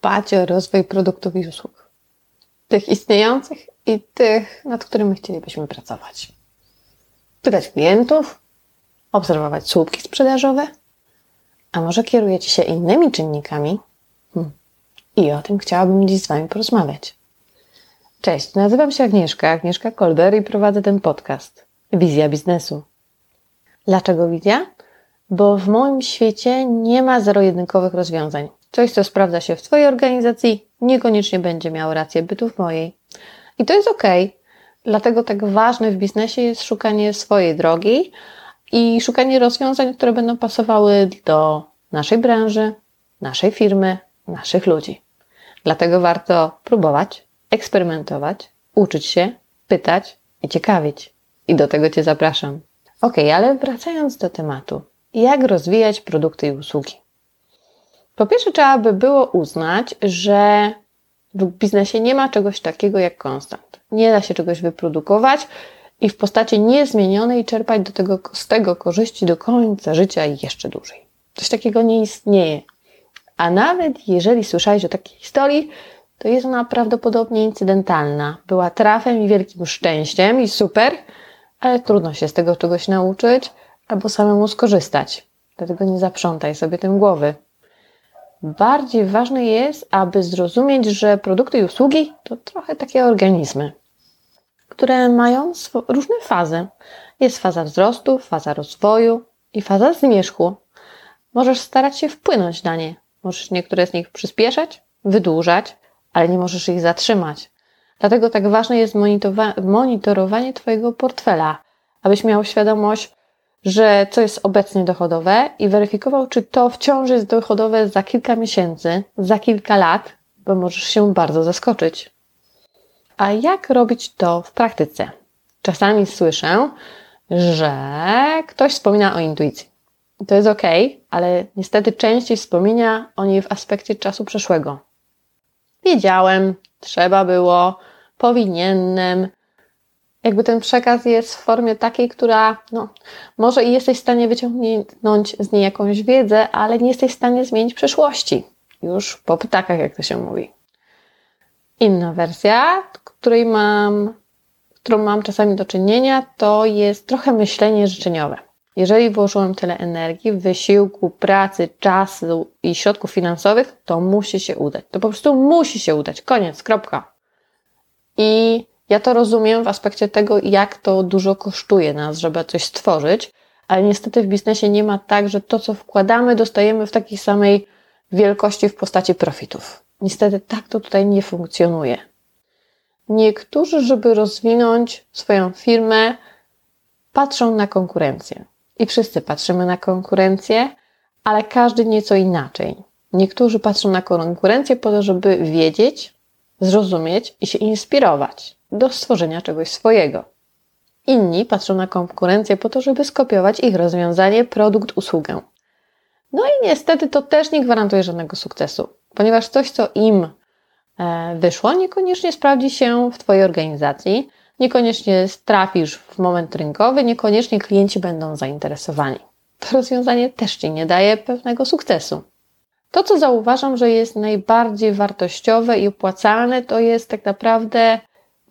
dbać o rozwój produktów i usług. Tych istniejących i tych, nad którymi chcielibyśmy pracować. Pytać klientów, obserwować słupki sprzedażowe, a może kierujecie się innymi czynnikami? Hmm. I o tym chciałabym dziś z Wami porozmawiać. Cześć, nazywam się Agnieszka, Agnieszka Kolber i prowadzę ten podcast Wizja Biznesu. Dlaczego wizja? Bo w moim świecie nie ma zero-jedynkowych rozwiązań. Coś, co sprawdza się w Twojej organizacji, niekoniecznie będzie miało rację bytu w mojej. I to jest ok. Dlatego tak ważne w biznesie jest szukanie swojej drogi i szukanie rozwiązań, które będą pasowały do naszej branży, naszej firmy, naszych ludzi. Dlatego warto próbować, eksperymentować, uczyć się, pytać i ciekawić. I do tego Cię zapraszam. Ok, ale wracając do tematu. Jak rozwijać produkty i usługi? Po pierwsze, trzeba by było uznać, że w biznesie nie ma czegoś takiego jak konstant. Nie da się czegoś wyprodukować i w postaci niezmienionej czerpać do tego, z tego korzyści do końca życia i jeszcze dłużej. Coś takiego nie istnieje. A nawet jeżeli słyszałeś o takiej historii, to jest ona prawdopodobnie incydentalna. Była trafem i wielkim szczęściem i super, ale trudno się z tego czegoś nauczyć albo samemu skorzystać. Dlatego nie zaprzątaj sobie tym głowy. Bardziej ważne jest, aby zrozumieć, że produkty i usługi to trochę takie organizmy, które mają różne fazy. Jest faza wzrostu, faza rozwoju i faza zmierzchu. Możesz starać się wpłynąć na nie. Możesz niektóre z nich przyspieszać, wydłużać, ale nie możesz ich zatrzymać. Dlatego tak ważne jest monitorowanie Twojego portfela, abyś miał świadomość, że co jest obecnie dochodowe i weryfikował, czy to wciąż jest dochodowe za kilka miesięcy, za kilka lat, bo możesz się bardzo zaskoczyć. A jak robić to w praktyce? Czasami słyszę, że ktoś wspomina o intuicji. To jest ok, ale niestety częściej wspomina o niej w aspekcie czasu przeszłego. Wiedziałem, trzeba było, powinienem, jakby ten przekaz jest w formie takiej, która no, może i jesteś w stanie wyciągnąć z niej jakąś wiedzę, ale nie jesteś w stanie zmienić przyszłości. Już po ptakach, jak to się mówi. Inna wersja, której mam, którą mam czasami do czynienia, to jest trochę myślenie życzeniowe. Jeżeli włożyłem tyle energii, wysiłku, pracy, czasu i środków finansowych, to musi się udać. To po prostu musi się udać. Koniec, kropka. I ja to rozumiem w aspekcie tego, jak to dużo kosztuje nas, żeby coś stworzyć, ale niestety w biznesie nie ma tak, że to, co wkładamy, dostajemy w takiej samej wielkości w postaci profitów. Niestety tak to tutaj nie funkcjonuje. Niektórzy, żeby rozwinąć swoją firmę, patrzą na konkurencję. I wszyscy patrzymy na konkurencję, ale każdy nieco inaczej. Niektórzy patrzą na konkurencję po to, żeby wiedzieć, zrozumieć i się inspirować do stworzenia czegoś swojego. Inni patrzą na konkurencję po to, żeby skopiować ich rozwiązanie, produkt, usługę. No i niestety to też nie gwarantuje żadnego sukcesu, ponieważ coś, co im e, wyszło, niekoniecznie sprawdzi się w Twojej organizacji, niekoniecznie trafisz w moment rynkowy, niekoniecznie klienci będą zainteresowani. To rozwiązanie też Ci nie daje pewnego sukcesu. To, co zauważam, że jest najbardziej wartościowe i opłacalne, to jest tak naprawdę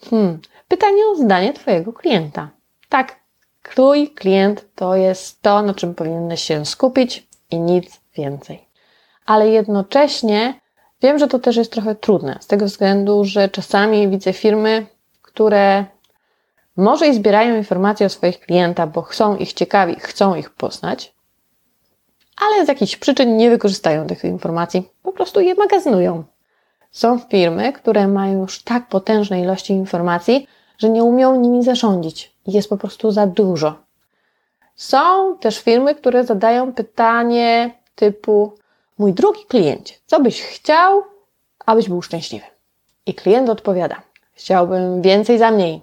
hmm, pytanie o zdanie Twojego klienta. Tak, Twój klient to jest to, na czym powinieneś się skupić i nic więcej. Ale jednocześnie wiem, że to też jest trochę trudne, z tego względu, że czasami widzę firmy, które może i zbierają informacje o swoich klientach, bo są ich ciekawi, chcą ich poznać, ale z jakichś przyczyn nie wykorzystają tych informacji, po prostu je magazynują. Są firmy, które mają już tak potężne ilości informacji, że nie umieją nimi zarządzić. Jest po prostu za dużo. Są też firmy, które zadają pytanie typu: Mój drugi kliencie, co byś chciał, abyś był szczęśliwy? I klient odpowiada: Chciałbym więcej za mniej.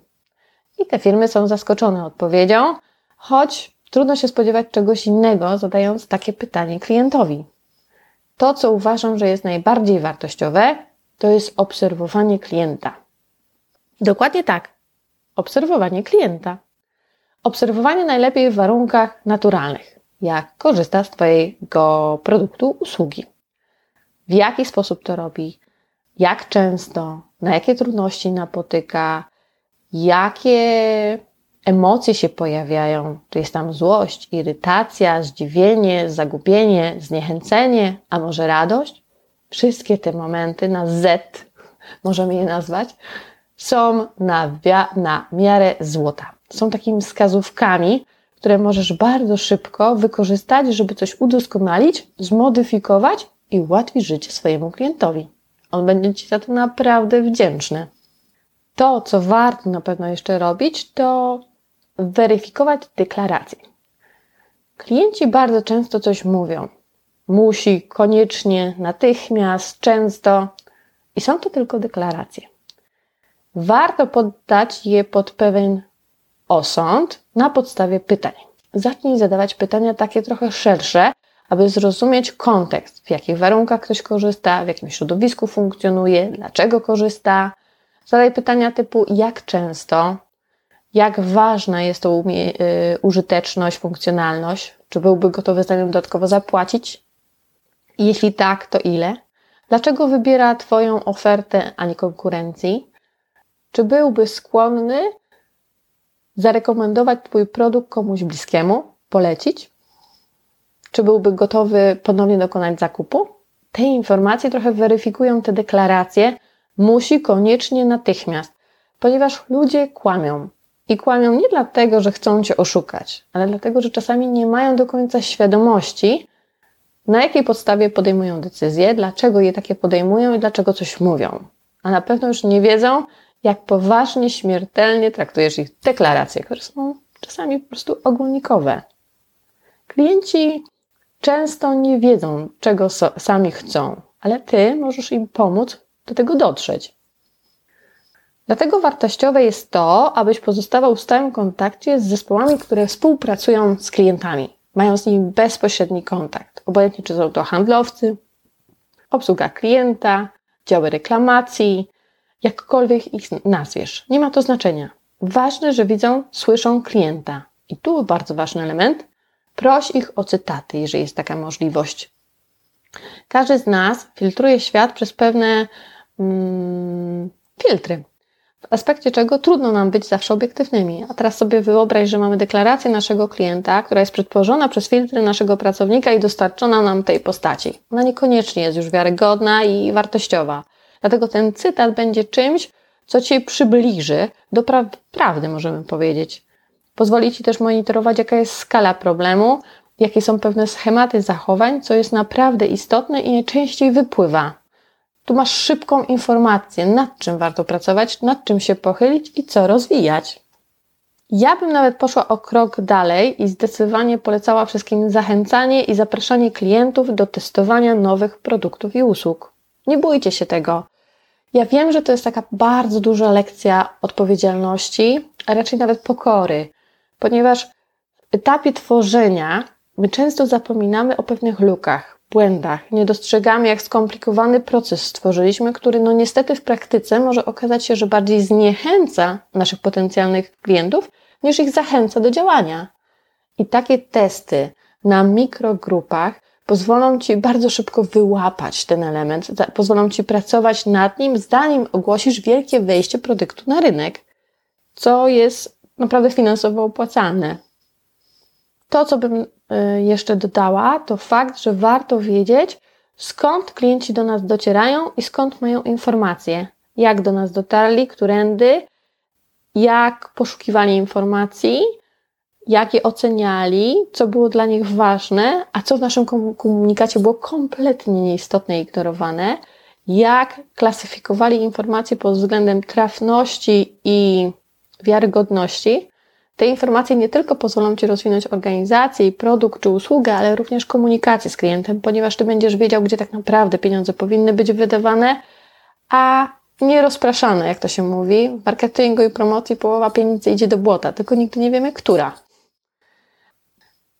I te firmy są zaskoczone odpowiedzią, choć Trudno się spodziewać czegoś innego, zadając takie pytanie klientowi. To, co uważam, że jest najbardziej wartościowe, to jest obserwowanie klienta. Dokładnie tak. Obserwowanie klienta. Obserwowanie najlepiej w warunkach naturalnych, jak korzysta z Twojego produktu, usługi. w jaki sposób to robi, jak często, na jakie trudności napotyka, jakie emocje się pojawiają. Czy jest tam złość, irytacja, zdziwienie, zagubienie, zniechęcenie, a może radość? Wszystkie te momenty na Z, możemy je nazwać, są na, na miarę złota. Są takimi wskazówkami, które możesz bardzo szybko wykorzystać, żeby coś udoskonalić, zmodyfikować i ułatwić życie swojemu klientowi. On będzie Ci za to naprawdę wdzięczny. To, co warto na pewno jeszcze robić, to weryfikować deklaracje. Klienci bardzo często coś mówią. Musi, koniecznie, natychmiast, często. I są to tylko deklaracje. Warto poddać je pod pewien osąd na podstawie pytań. Zacznij zadawać pytania takie trochę szersze, aby zrozumieć kontekst, w jakich warunkach ktoś korzysta, w jakim środowisku funkcjonuje, dlaczego korzysta. Zadaj pytania typu jak często, jak ważna jest to y, użyteczność, funkcjonalność, czy byłby gotowy za nią dodatkowo zapłacić? Jeśli tak, to ile? Dlaczego wybiera Twoją ofertę, a nie konkurencji? Czy byłby skłonny zarekomendować Twój produkt komuś bliskiemu, polecić? Czy byłby gotowy ponownie dokonać zakupu? Te informacje trochę weryfikują te deklaracje. Musi koniecznie natychmiast, ponieważ ludzie kłamią. I kłamią nie dlatego, że chcą Cię oszukać, ale dlatego, że czasami nie mają do końca świadomości, na jakiej podstawie podejmują decyzje, dlaczego je takie podejmują i dlaczego coś mówią. A na pewno już nie wiedzą, jak poważnie, śmiertelnie traktujesz ich deklaracje, które są czasami po prostu ogólnikowe. Klienci często nie wiedzą, czego so, sami chcą, ale ty możesz im pomóc do tego dotrzeć. Dlatego wartościowe jest to, abyś pozostawał w stałym kontakcie z zespołami, które współpracują z klientami, mają z nimi bezpośredni kontakt. Obojętnie czy są to handlowcy, obsługa klienta, działy reklamacji, jakkolwiek ich nazwiesz. Nie ma to znaczenia. Ważne, że widzą, słyszą klienta. I tu bardzo ważny element. Proś ich o cytaty, jeżeli jest taka możliwość. Każdy z nas filtruje świat przez pewne mm, filtry w aspekcie czego trudno nam być zawsze obiektywnymi. A teraz sobie wyobraź, że mamy deklarację naszego klienta, która jest przetworzona przez filtry naszego pracownika i dostarczona nam tej postaci. Ona niekoniecznie jest już wiarygodna i wartościowa. Dlatego ten cytat będzie czymś, co Cię przybliży do pra prawdy, możemy powiedzieć. Pozwoli Ci też monitorować, jaka jest skala problemu, jakie są pewne schematy zachowań, co jest naprawdę istotne i najczęściej wypływa tu masz szybką informację, nad czym warto pracować, nad czym się pochylić i co rozwijać. Ja bym nawet poszła o krok dalej i zdecydowanie polecała wszystkim zachęcanie i zapraszanie klientów do testowania nowych produktów i usług. Nie bójcie się tego. Ja wiem, że to jest taka bardzo duża lekcja odpowiedzialności, a raczej nawet pokory, ponieważ w etapie tworzenia my często zapominamy o pewnych lukach, błędach. Nie dostrzegamy, jak skomplikowany proces stworzyliśmy, który no niestety w praktyce może okazać się, że bardziej zniechęca naszych potencjalnych klientów, niż ich zachęca do działania. I takie testy na mikrogrupach pozwolą Ci bardzo szybko wyłapać ten element, pozwolą Ci pracować nad nim, zanim ogłosisz wielkie wejście produktu na rynek, co jest naprawdę finansowo opłacalne. To, co bym jeszcze dodała, to fakt, że warto wiedzieć, skąd klienci do nas docierają i skąd mają informacje, jak do nas dotarli, którędy, jak poszukiwali informacji, jak je oceniali, co było dla nich ważne, a co w naszym komunikacie było kompletnie nieistotne i ignorowane, jak klasyfikowali informacje pod względem trafności i wiarygodności, te informacje nie tylko pozwolą Ci rozwinąć organizację produkt czy usługę, ale również komunikację z klientem, ponieważ Ty będziesz wiedział, gdzie tak naprawdę pieniądze powinny być wydawane, a nie rozpraszane, jak to się mówi. W marketingu i promocji połowa pieniędzy idzie do błota, tylko nigdy nie wiemy, która.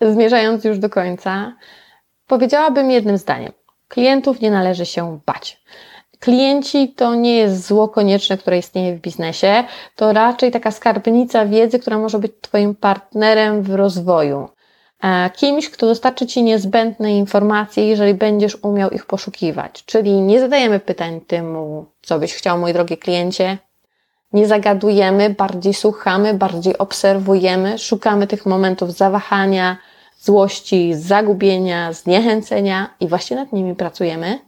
Zmierzając już do końca, powiedziałabym jednym zdaniem. Klientów nie należy się bać. Klienci to nie jest zło konieczne, które istnieje w biznesie, to raczej taka skarbnica wiedzy, która może być Twoim partnerem w rozwoju. e, kimś, kto dostarczy Ci niezbędne informacje, jeżeli będziesz umiał ich poszukiwać. Czyli nie zadajemy pytań temu, co byś chciał, mój drogi kliencie. Nie zagadujemy, bardziej słuchamy, bardziej obserwujemy, szukamy tych momentów zawahania, złości, zagubienia, zniechęcenia i właśnie nad nimi pracujemy.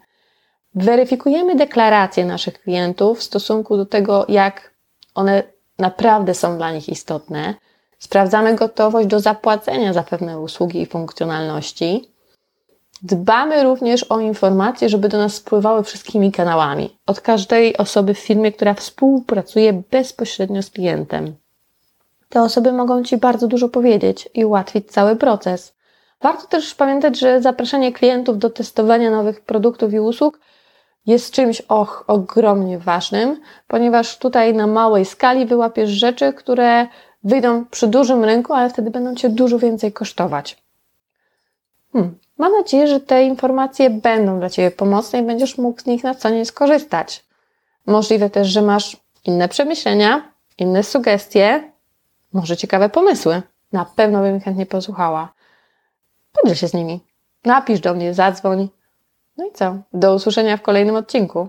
Weryfikujemy deklaracje naszych klientów w stosunku do tego, jak one naprawdę są dla nich istotne. Sprawdzamy gotowość do zapłacenia za pewne usługi i funkcjonalności. Dbamy również o informacje, żeby do nas spływały wszystkimi kanałami. Od każdej osoby w firmie, która współpracuje bezpośrednio z klientem. Te osoby mogą Ci bardzo dużo powiedzieć i ułatwić cały proces. Warto też pamiętać, że zapraszanie klientów do testowania nowych produktów i usług jest czymś och, ogromnie ważnym, ponieważ tutaj na małej skali wyłapiesz rzeczy, które wyjdą przy dużym rynku, ale wtedy będą Cię dużo więcej kosztować. Hmm. Mam nadzieję, że te informacje będą dla Ciebie pomocne i będziesz mógł z nich na co nie skorzystać. Możliwe też, że masz inne przemyślenia, inne sugestie, może ciekawe pomysły. Na pewno bym chętnie posłuchała. Podziel się z nimi. Napisz do mnie, zadzwoń. No i co? Do usłyszenia w kolejnym odcinku.